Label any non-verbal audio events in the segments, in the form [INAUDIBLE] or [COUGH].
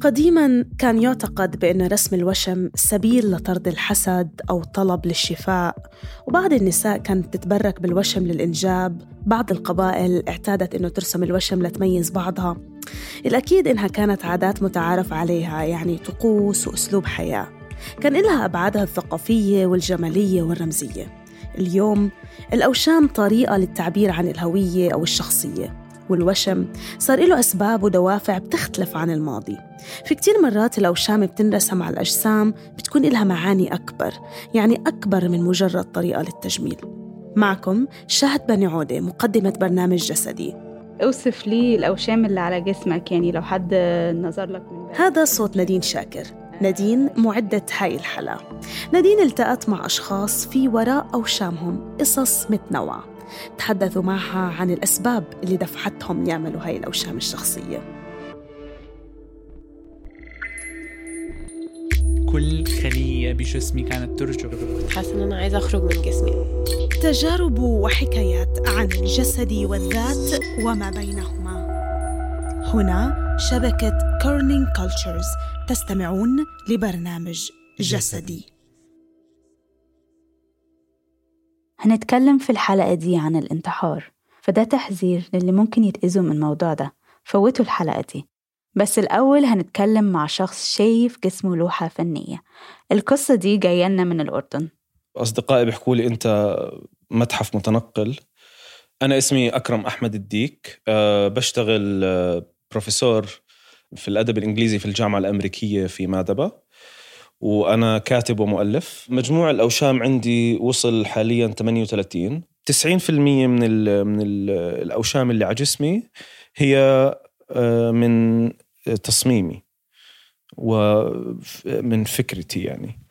قديما كان يعتقد بأن رسم الوشم سبيل لطرد الحسد أو طلب للشفاء وبعض النساء كانت تتبرك بالوشم للإنجاب بعض القبائل اعتادت أنه ترسم الوشم لتميز بعضها. الأكيد إنها كانت عادات متعارف عليها يعني طقوس وأسلوب حياة. كان لها أبعادها الثقافية والجمالية والرمزية. اليوم الأوشام طريقة للتعبير عن الهوية أو الشخصية. والوشم صار له أسباب ودوافع بتختلف عن الماضي. في كتير مرات الأوشام بتنرسم على الأجسام بتكون لها معاني أكبر يعني أكبر من مجرد طريقة للتجميل. معكم شهد بني عودة مقدمة برنامج جسدي. أوصف لي الأوشام اللي على جسمك يعني لو حد نظر لك من. هذا صوت نادين شاكر. نادين معدة هاي الحلقة نادين التقت مع أشخاص في وراء أوشامهم قصص متنوعة. تحدثوا معها عن الأسباب اللي دفعتهم يعملوا هاي الأوشام الشخصية. كل خلية بجسمي كانت ترجف. كنت حاسة إن أنا عايزة أخرج من جسمي. تجارب وحكايات عن الجسد والذات وما بينهما. هنا شبكة Kerning Cultures تستمعون لبرنامج جسدي. هنتكلم في الحلقة دي عن الانتحار فده تحذير للي ممكن يتأذوا من الموضوع ده. فوتوا الحلقة دي. بس الأول هنتكلم مع شخص شايف جسمه لوحة فنية. القصة دي جاية لنا من الأردن. أصدقائي بيحكوا لي أنت متحف متنقل. أنا اسمي أكرم أحمد الديك. أه بشتغل أه بروفيسور في الأدب الإنجليزي في الجامعة الأمريكية في مادبا وأنا كاتب ومؤلف. مجموع الأوشام عندي وصل حاليا 38 90% من ال من ال الأوشام اللي على جسمي هي آه، من تصميمي ومن فكرتي يعني.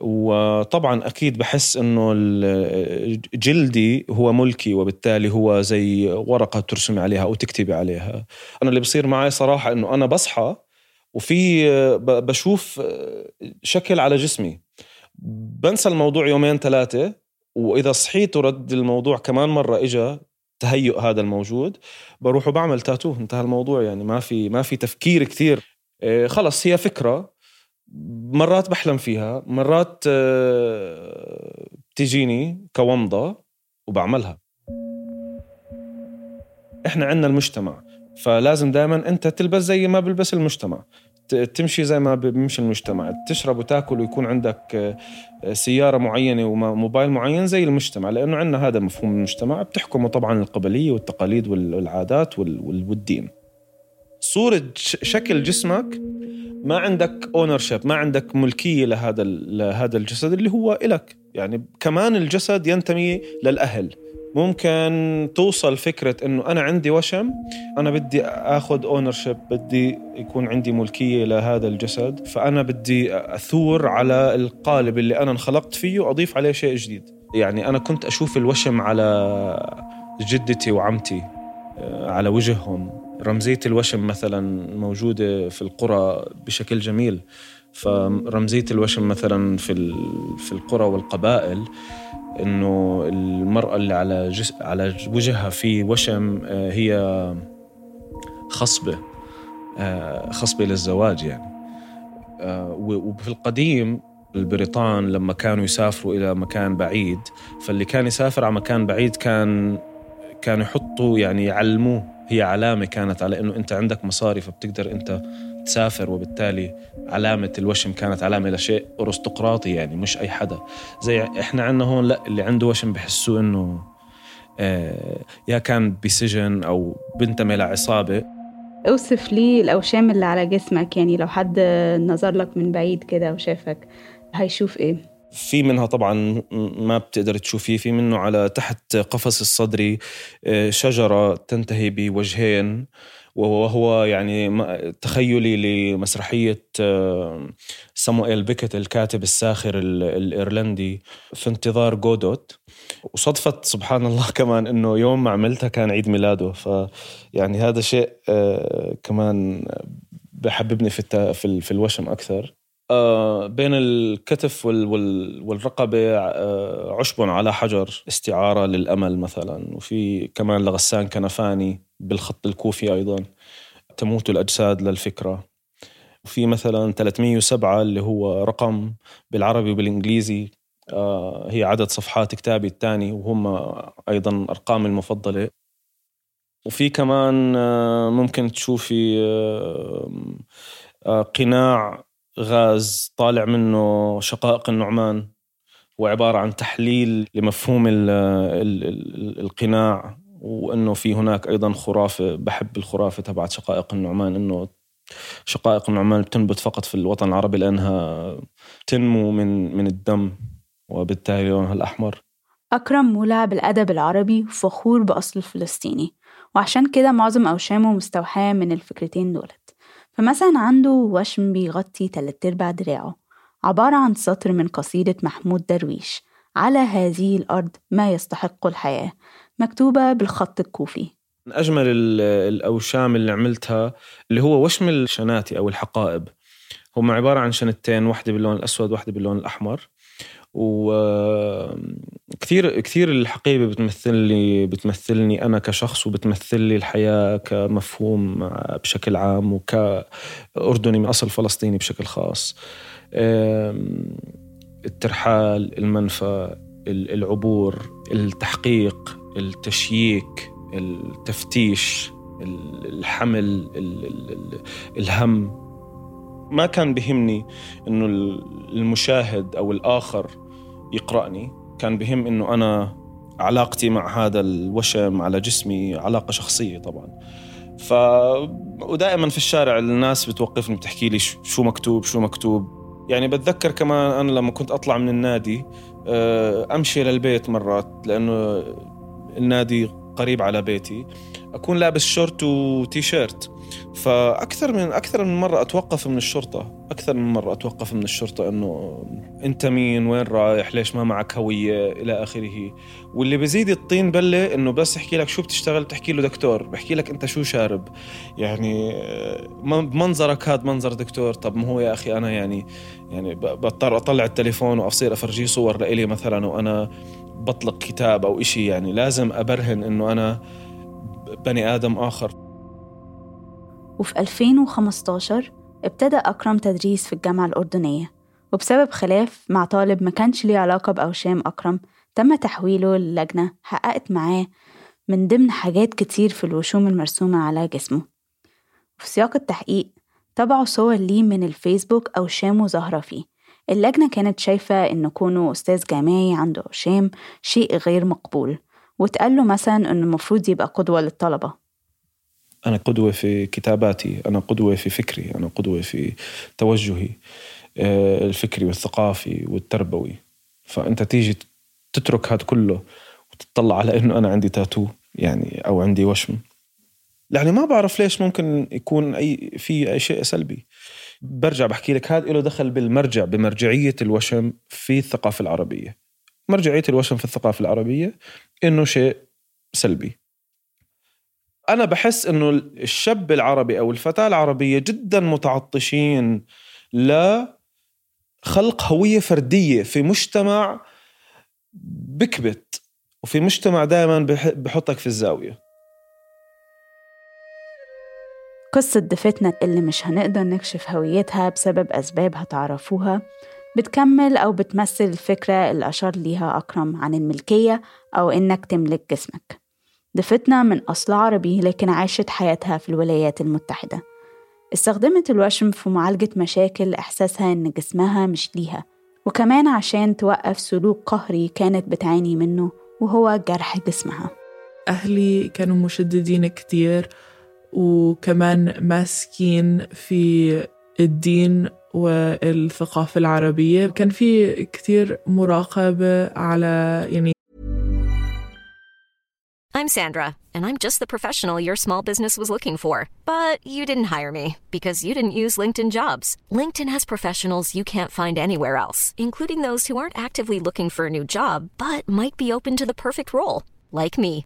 وطبعا أكيد بحس إنه جلدي هو ملكي وبالتالي هو زي ورقة ترسمي عليها أو تكتبي عليها. أنا اللي بصير معي صراحة إنه أنا بصحى وفي بشوف شكل على جسمي. بنسى الموضوع يومين ثلاثة وإذا صحيت ورد الموضوع كمان مرة اجى تهيؤ هذا الموجود بروح وبعمل تاتو. انتهى الموضوع يعني ما في ما في تفكير كثير. إيه، خلص هي فكرة. مرات بحلم فيها مرات آه، بتجيني كومضة وبعملها. إحنا عندنا المجتمع فلازم دائما أنت تلبس زي ما بلبس المجتمع. تمشي زي ما بيمشي المجتمع. تشرب وتاكل ويكون عندك آه، سيارة معينة وموبايل معين زي المجتمع لأنه عندنا هذا مفهوم المجتمع. بتحكمه طبعا القبلية والتقاليد وال- والعادات وال- وال- والدين صورة شكل جسمك ما عندك ownership ما عندك ملكية لهذا لهذا الجسد اللي هو إلك. يعني كمان الجسد ينتمي للأهل. ممكن توصل فكرة إنه أنا عندي وشم أنا بدي آخذ ownership بدي يكون عندي ملكية لهذا الجسد فأنا بدي أثور على القالب اللي أنا انخلقت فيه وأضيف عليه شيء جديد. يعني أنا كنت أشوف الوشم على جدتي وعمتي آه، على وجههم. رمزية الوشم مثلا موجودة في القرى بشكل جميل. فرمزية الوشم مثلا في في القرى والقبائل إنه المرأة اللي على جس على وجهها في وشم آه، هي خصبة آه، خصبة للزواج يعني. آه، وفي القديم البريطان لما كانوا يسافروا إلى مكان بعيد فاللي كان يسافر على مكان بعيد كان كانوا يحطوا يعني يعلموه. هي علامة كانت على إنه أنت عندك مصاري فبتقدر أنت تسافر وبالتالي علامة الوشم كانت علامة لشيء أرستقراطي يعني مش أي حدا. زي إحنا عندنا هون لا اللي عنده وشم بحسوه إنه آه، يا كان بسجن أو بنتمي لعصابة. أوصف لي الأوشام اللي على جسمك يعني لو حد نظر لك من بعيد كده وشافك هيشوف إيه؟ في منها طبعا ما بتقدر تشوفيه في منه على تحت قفص الصدري آه، شجرة تنتهي بوجهين. وهو يعني تخيلي لمسرحية آه، سامويل بيكت الكاتب الساخر الإيرلندي في انتظار جودوت. وصدفت سبحان الله [LAUGHS] كمان إنه يوم ما عملتها كان عيد ميلاده. فيعني هذا شيء آه، كمان بحببني في في الوشم أكثر. بين الكتف والرقبة عشب على حجر استعارة للأمل مثلا. وفي كمان لغسان كنفاني بالخط الكوفي أيضا. تموت الأجساد للفكرة. وفي مثلا 307 اللي هو رقم بالعربي وبالإنجليزي. آه، هي عدد صفحات كتابي الثاني وهم أيضا أرقام المفضلة. وفي كمان آه، ممكن تشوفي قناع غاز طالع منه شقائق النعمان هو عبارة عن تحليل لمفهوم ال ال ال القناع وإنه في هناك أيضا خرافة بحب الخرافة تبعت شقائق النعمان إنه شقائق النعمان بتنبت فقط في الوطن العربي لأنها تنمو من من الدم وبالتالي لونها الأحمر. أكرم مولع بالأدب العربي وفخور بأصله الفلسطيني وعشان كده معظم أوشامه مستوحاة من الفكرتين دولت. فمثلا عنده وشم بيغطي تلات أرباع دراعه عبارة عن سطر من قصيدة محمود درويش على هذه الأرض ما يستحق الحياة مكتوبة بالخط الكوفي. من أجمل الأوشام اللي عملتها اللي هو وشم الشناتي أو الحقائب. هم عبارة عن شنتين واحدة باللون الأسود واحدة باللون الأحمر. وكثير كثير الحقيبة بتمثل لي بتمثلني أنا كشخص وبتمثل لي الحياة كمفهوم بشكل عام وكأردني من أصل فلسطيني بشكل خاص. الترحال المنفى العبور التحقيق التشييك التفتيش الحمل الهم. ما كان بهمني إنه المشاهد أو الآخر يقرأني. كان بهم إنه أنا علاقتي مع هذا الوشم على جسمي علاقة شخصية طبعا. ف ودائما في الشارع الناس بتوقفني بتحكي لي شو مكتوب شو مكتوب. يعني بتذكر كمان أنا لما كنت أطلع من النادي آه، أمشي للبيت مرات لأنه النادي قريب على بيتي أكون لابس شورت وتي شيرت فأكثر من أكثر من مرة أتوقف من الشرطة. أكثر من مرة أتوقف من الشرطة إنه أنت مين؟ وين رايح؟ ليش ما معك هوية؟ إلى آخره. واللي بزيد الطين بلة إنه بس يحكي لك شو بتشتغل بتحكي له دكتور. بحكي لك أنت شو شارب. يعني منظرك هذا منظر دكتور. طب ما هو يا أخي أنا يعني يعني بضطر أطلع التليفون وأصير أفرجيه صور لإلي مثلا وأنا بطلق كتاب أو إشي يعني لازم أبرهن إنه أنا بني آدم آخر. وفي 2015 ابتدى أكرم تدريس في الجامعة الأردنية وبسبب خلاف مع طالب ما كانش ليه علاقة بأوشام أكرم تم تحويله للجنة. حققت معاه من ضمن حاجات كتير في الوشوم المرسومة على جسمه. وفي سياق التحقيق تبعوا صور ليه من الفيسبوك أوشامه ظاهرة فيه. اللجنة كانت شايفة إن كونه أستاذ جامعي عنده أوشام شيء غير مقبول وتقال له مثلا إنه المفروض يبقى قدوة للطلبة. أنا قدوة في كتاباتي أنا قدوة في فكري أنا قدوة في توجهي آه، الفكري والثقافي والتربوي. فأنت تيجي تترك هذا كله وتطلع على إنه أنا عندي تاتو يعني أو عندي وشم. يعني ما بعرف ليش ممكن يكون أي في أي شيء سلبي. برجع بحكي لك هذا له دخل بالمرجع بمرجعية الوشم في الثقافة العربية. مرجعية الوشم في الثقافة العربية إنه شيء سلبي. أنا بحس إنه الشاب العربي أو الفتاة العربية جدا متعطشين لخلق هوية فردية في مجتمع بكبت وفي مجتمع دائما بحطك في الزاوية. قصة ضيفتنا اللي مش هنقدر نكشف هويتها بسبب أسباب هتعرفوها بتكمل أو بتمثل الفكرة اللي أشار ليها أكرم عن الملكية أو إنك تملك جسمك. ضيفتنا من أصل عربي لكن عاشت حياتها في الولايات المتحدة. استخدمت الوشم في معالجة مشاكل إحساسها إن جسمها مش ليها وكمان عشان توقف سلوك قهري كانت بتعاني منه وهو جرح جسمها. أهلي كانوا مشددين كتير وكمان ماسكين في الدين والثقافة العربية كان في كتير مراقبة على يعني I'm Sandra, and I'm just the professional your small business was looking for. But you didn't hire me because you didn't use LinkedIn jobs. LinkedIn has professionals you can't find anywhere else, including those who aren't actively looking for a new job but might be open to the perfect role, like me.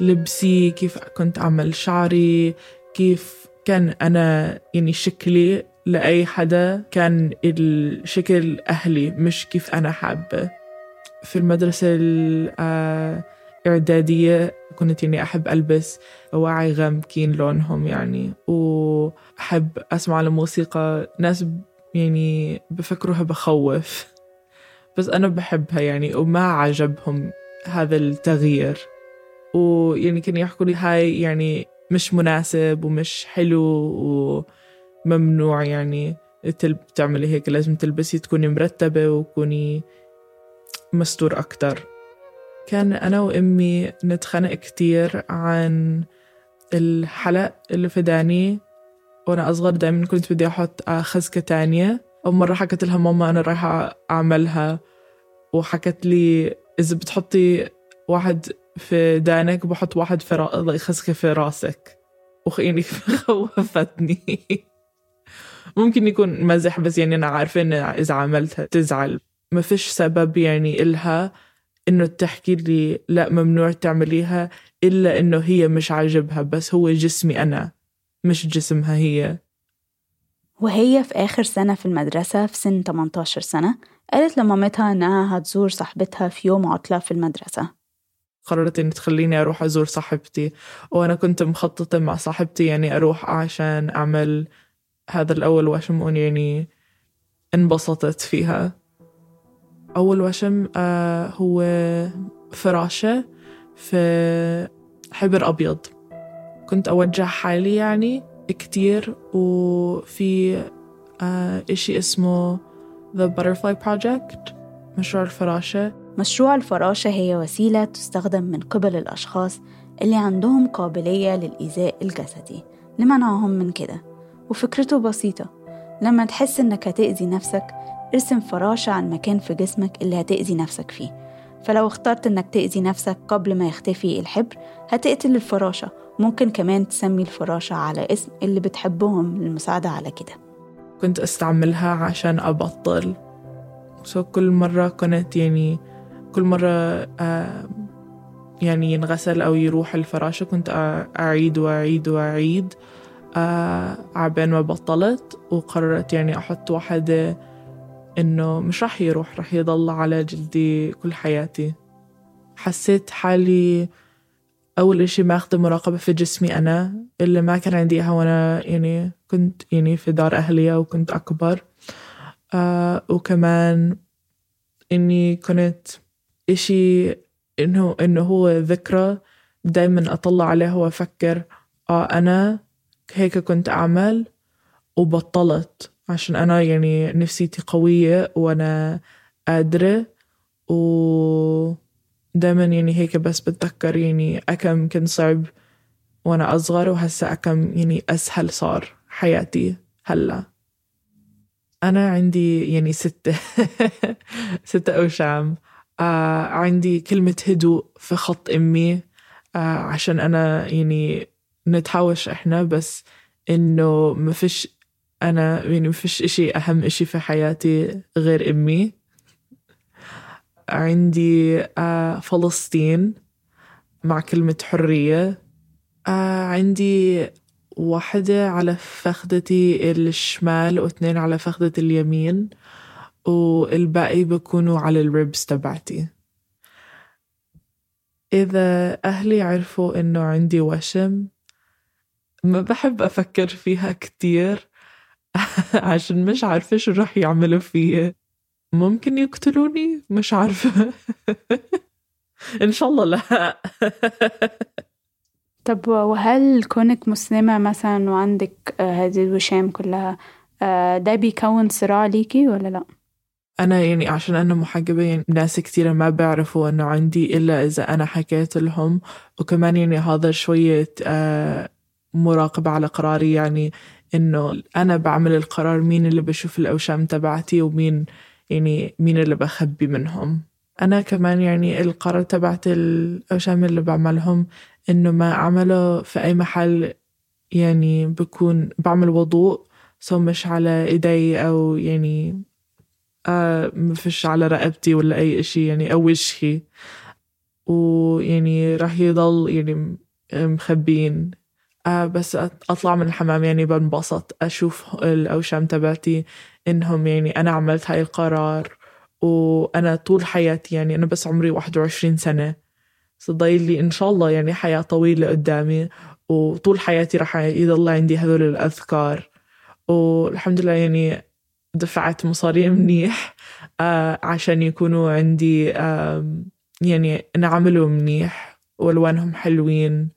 لبسي كيف كنت أعمل شعري كيف كان أنا يعني شكلي لأي حدا كان الشكل أهلي مش كيف أنا حابة في المدرسة الإعدادية كنت يعني أحب ألبس وعي غامقين لونهم يعني وأحب أسمع الموسيقى. ناس يعني بفكروها بخوف بس أنا بحبها يعني وما عجبهم هذا التغيير. ويعني كانوا يحكوا لي هاي يعني مش مناسب ومش حلو وممنوع يعني تعملي هيك. لازم تلبسي تكوني مرتبة وتكوني مستور أكتر. كان أنا وأمي نتخانق كتير عن الحلق اللي في داني. وأنا أصغر دايما كنت بدي أحط خزكة تانية. أو مرة حكت لها ماما أنا رايحة أعملها. وحكت لي إذا بتحطي واحد في دانك بحط واحد في را... خزكة في راسك. وخ- يعني [LAUGHS] خوفتني. ممكن يكون مزح بس يعني أنا عارفة إن إذا عملتها تزعل. ما فيش سبب يعني إلها إنه تحكي لي لا ممنوع تعمليها إلا إنه هي مش عاجبها بس هو جسمي أنا مش جسمها هي. وهي في آخر سنة في المدرسة في سن 18 سنة قالت لمامتها إنها هتزور صاحبتها في يوم عطلة في المدرسة. قررت إن تخليني أروح أزور صاحبتي وأنا كنت مخططة مع صاحبتي يعني أروح عشان أعمل هذا الأول وشم يعني انبسطت فيها. أول وشم آه هو فراشة في حبر أبيض. كنت أوجه حالي يعني كتير وفي آه إشي اسمه The Butterfly Project مشروع الفراشة. مشروع الفراشة هي وسيلة تستخدم من قبل الأشخاص اللي عندهم قابلية للإيذاء الجسدي لمنعهم من كده. وفكرته بسيطة لما تحس إنك هتأذي نفسك ارسم فراشة عن مكان في جسمك اللي هتأذي نفسك فيه. فلو اخترت إنك تأذي نفسك قبل ما يختفي الحبر هتقتل الفراشة. ممكن كمان تسمي الفراشة على اسم اللي بتحبهم للمساعدة على كده. كنت أستعملها عشان أبطل. سو كل مرة كنت يعني كل مرة آه يعني ينغسل أو يروح الفراشة كنت أعيد وأعيد وأعيد آه عبين ما بطلت وقررت يعني أحط واحدة إنه مش رح يروح رح يضل على جلدي كل حياتي. حسيت حالي أول إشي ماخذة مراقبة في جسمي أنا اللي ما كان عندي إياها وأنا يعني كنت يعني في دار أهلي وكنت أكبر آه وكمان إني كنت إشي إنه إنه هو ذكرى دايما أطلع عليها وأفكر آه أنا هيك كنت أعمل وبطلت عشان أنا يعني نفسيتي قوية وأنا قادرة و دايما يعني هيك بس بتذكر يعني أكم كان صعب وأنا أصغر وهسا أكم يعني أسهل صار حياتي هلأ. أنا عندي يعني ستة [LAUGHS] ستة أوشام. آه عندي كلمة هدوء في خط أمي آه عشان أنا يعني نتحاوش إحنا بس إنه ما فيش أنا يعني ما فيش إشي أهم إشي في حياتي غير أمي. عندي آه فلسطين مع كلمة حرية. آه عندي واحدة على فخدتي الشمال واثنين على فخدة اليمين. والباقي بكونوا على الريبس تبعتي. إذا أهلي عرفوا إنه عندي وشم ما بحب أفكر فيها كتير [LAUGHS] عشان مش عارفة شو رح يعملوا فيي. ممكن يقتلوني؟ مش عارفة. [LAUGHS] إن شاء الله لا. [LAUGHS] طب وهل كونك مسلمة مثلا وعندك هذه الوشام كلها ده بيكون صراع ليكي ولا لا؟ أنا يعني عشان أنا محجبة يعني ناس كتيرة ما بيعرفوا إنه عندي إلا إذا أنا حكيت لهم. وكمان يعني هذا شوية مراقبة على قراري يعني إنه أنا بعمل القرار مين اللي بشوف الأوشام تبعتي ومين يعني مين اللي بخبي منهم. أنا كمان يعني القرار تبعت الأوشام اللي بعملهم إنه ما أعمله في أي محل يعني بكون بعمل وضوء سو مش على إيدي أو يعني آه مفش على رقبتي ولا أي إشي يعني أو وجهي ويعني راح يضل يعني مخبين آه بس أطلع من الحمام يعني بنبسط. أشوف الأوشام تبعتي إنهم يعني أنا عملت هاي القرار. وأنا طول حياتي يعني أنا بس عمري واحد وعشرين سنة. ضايل لي إن شاء الله يعني حياة طويلة قدامي. وطول حياتي رح يضل عندي هذول الأذكار. والحمد لله يعني دفعت مصاري منيح آه عشان يكونوا عندي يعني نعملوا منيح والوانهم حلوين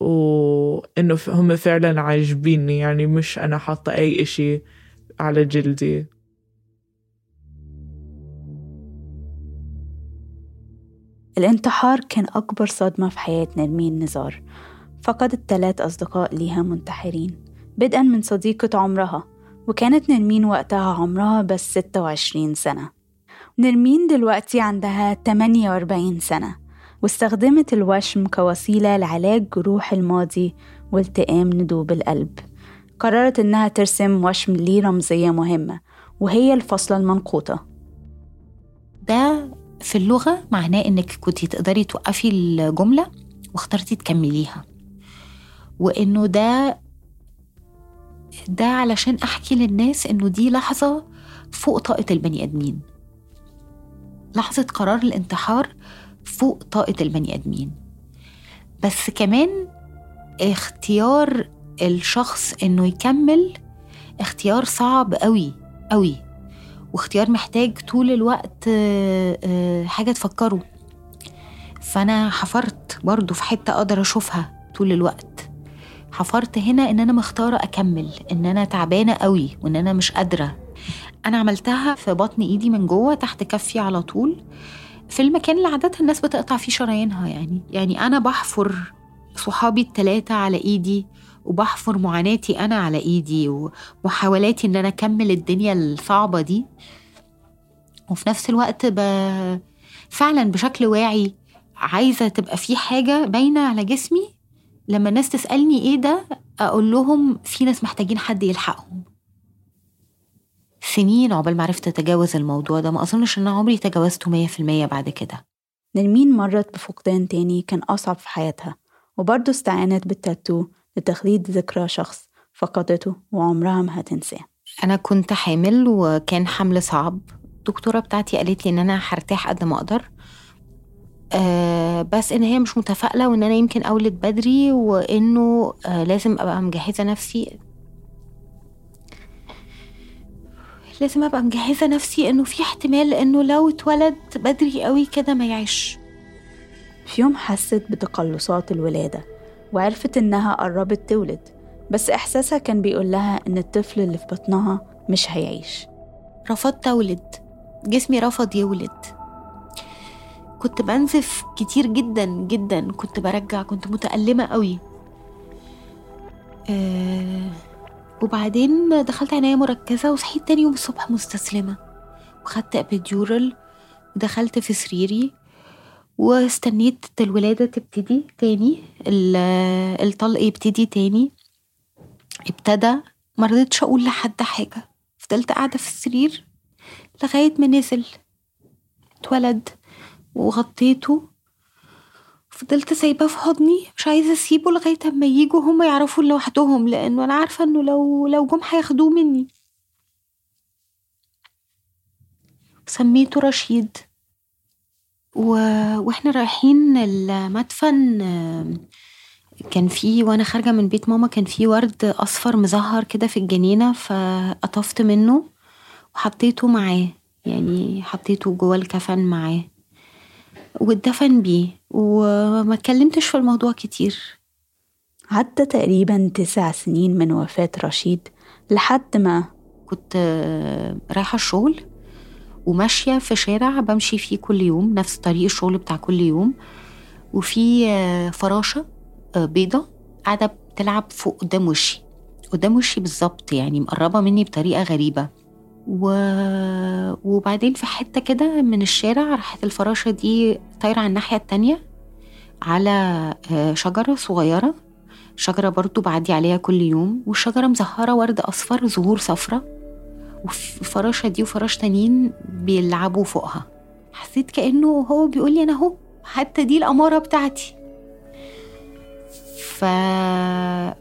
وإنه هم فعلا عاجبيني يعني مش أنا حاطة أي إشي على جلدي. الانتحار كان أكبر صدمة في حياة نرمين نزار فقدت ثلاث أصدقاء ليها منتحرين بدءا من صديقة عمرها. وكانت نرمين وقتها عمرها بس 26 سنة. نرمين دلوقتي عندها 48 سنة واستخدمت الوشم كوسيلة لعلاج جروح الماضي والتئام ندوب القلب. قررت إنها ترسم وشم ليه رمزية مهمة وهي الفصلة المنقوطة. ده في اللغة معناه إنك كنتي تقدري توقفي الجملة واخترتي تكمليها وإنه ده ده علشان أحكي للناس إنه دي لحظة فوق طاقة البني آدمين. لحظة قرار الانتحار فوق طاقة البني آدمين. بس كمان اختيار الشخص إنه يكمل اختيار صعب قوي قوي واختيار محتاج طول الوقت حاجة تفكره. فأنا حفرت برضو في حتة أقدر أشوفها طول الوقت. حفرت هنا إن أنا مختارة أكمل إن أنا تعبانة قوي وإن أنا مش قادرة. أنا عملتها في بطن إيدي من جوه تحت كفي على طول في المكان اللي عادة الناس بتقطع فيه شرايينها يعني. يعني أنا بحفر صحابي التلاتة على إيدي وبحفر معاناتي أنا على إيدي ومحاولاتي إن أنا أكمل الدنيا الصعبة دي. وفي نفس الوقت ب... فعلا بشكل واعي عايزة تبقى في حاجة باينة على جسمي لما الناس تسألني إيه ده أقول لهم في ناس محتاجين حد يلحقهم. سنين عقبال ما عرفت أتجاوز الموضوع ده ما أظنش إن عمري تجاوزته مية في المية بعد كده. نرمين مرت بفقدان تاني كان أصعب في حياتها وبرضه استعانت بالتاتو لتخليد ذكرى شخص فقدته وعمرها ما هتنساه. أنا كنت حامل وكان حمل صعب. الدكتورة بتاعتي قالت لي إن أنا هرتاح قد ما أقدر آه بس إن هي مش متفائلة وإن أنا يمكن أولد بدري وإنه آه لازم أبقى مجهزة نفسي. لازم أبقى مجهزة نفسي إنه في احتمال إنه لو اتولد بدري قوي كده ما يعيش. في يوم حست بتقلصات الولادة وعرفت إنها قربت تولد بس إحساسها كان بيقول لها إن الطفل اللي في بطنها مش هيعيش. رفضت أولد. جسمي رفض يولد. كنت بنزف كتير جدا جدا. كنت برجع كنت متألمة قوي. أه وبعدين دخلت عناية مركزة وصحيت تاني يوم الصبح مستسلمة. وخدت ابيديورال ودخلت في سريري واستنيت الولادة تبتدي تاني الطلق يبتدي تاني. ابتدى مرضتش أقول لحد حاجة. فضلت قاعدة في السرير لغاية ما نزل. اتولد. وغطيته. فضلت سايباه في حضني مش عايزة أسيبه لغاية أما يجوا هما يعرفوا لوحدهم لأنه أنا عارفة إنه لو لو جم هياخدوه مني. سميته رشيد. و... وإحنا رايحين المدفن كان في وأنا خارجة من بيت ماما كان في ورد أصفر مزهر كده في الجنينة فقطفت منه وحطيته معاه. يعني حطيته جوه الكفن معاه. واتدفن بيه وما اتكلمتش في الموضوع كتير. عدى تقريبا تسع سنين من وفاة رشيد لحد ما كنت رايحة الشغل وماشية في شارع بمشي فيه كل يوم نفس طريق الشغل بتاع كل يوم. وفي فراشة بيضة قاعدة بتلعب فوق قدام وشي. قدام وشي بالظبط يعني مقربة مني بطريقة غريبة. و... وبعدين في حتة كده من الشارع راحت الفراشة دي طايرة على الناحية التانية على شجرة صغيرة. شجرة برضو بعدي عليها كل يوم. والشجرة مزهرة ورد أصفر زهور صفرة. والفراشة دي وفراش تانيين بيلعبوا فوقها. حسيت كأنه هو بيقول لي أنا أهو حتى دي الأمارة بتاعتي. ف...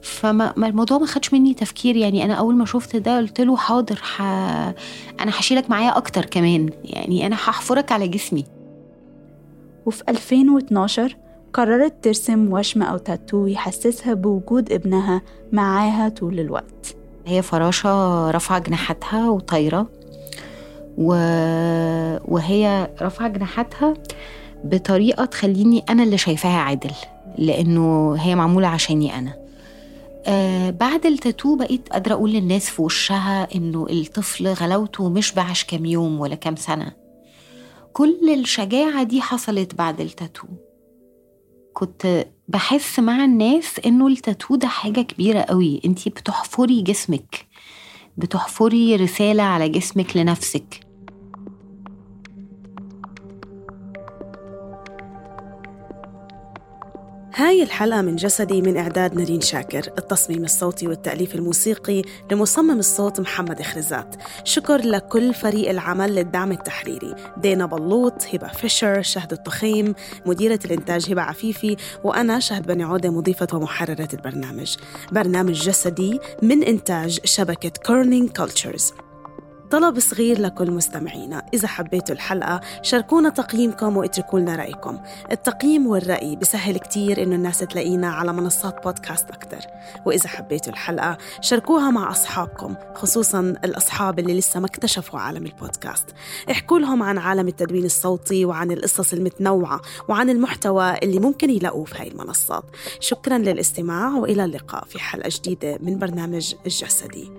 فما الموضوع ما خدش مني تفكير. يعني أنا أول ما شفت ده قلت له حاضر ح... أنا هشيلك معايا أكتر كمان. يعني أنا هحفرك على جسمي. وفي 2012 قررت ترسم وشم أو تاتو يحسسها بوجود ابنها معاها طول الوقت. هي فراشة رافعة جناحاتها وطايرة. و... وهي رافعة جناحاتها بطريقة تخليني أنا اللي شايفاها عادل. لأنه هي معمولة عشاني أنا. آه بعد التاتو بقيت قادرة أقول للناس في وشها إنه الطفل غلاوته مش بعش كام يوم ولا كام سنة. كل الشجاعة دي حصلت بعد التاتو. كنت بحس مع الناس إنه التاتو ده حاجة كبيرة قوي. انتي بتحفري جسمك. بتحفري رسالة على جسمك لنفسك. هاي الحلقة من جسدي من إعداد نارين شاكر التصميم الصوتي والتأليف الموسيقي لمصمم الصوت محمد خرزات شكر لكل فريق العمل للدعم التحريري. دينا بلوط هبة فيشر شهد الطخيم مديرة الإنتاج هبة عفيفي وأنا شهد بني عودة مضيفة ومحررة البرنامج. برنامج جسدي من إنتاج شبكة Kerning Cultures طلب صغير لكل مستمعينا إذا حبيتوا الحلقة شاركونا تقييمكم واتركوا لنا رأيكم. التقييم والرأي بسهل كتير إنه الناس تلاقينا على منصات بودكاست أكتر. وإذا حبيتوا الحلقة شاركوها مع أصحابكم خصوصا الأصحاب اللي لسه ما اكتشفوا عالم البودكاست. احكوا لهم عن عالم التدوين الصوتي وعن القصص المتنوعة وعن المحتوى اللي ممكن يلاقوه في هاي المنصات. شكرا للاستماع وإلى اللقاء في حلقة جديدة من برنامج الجسدي.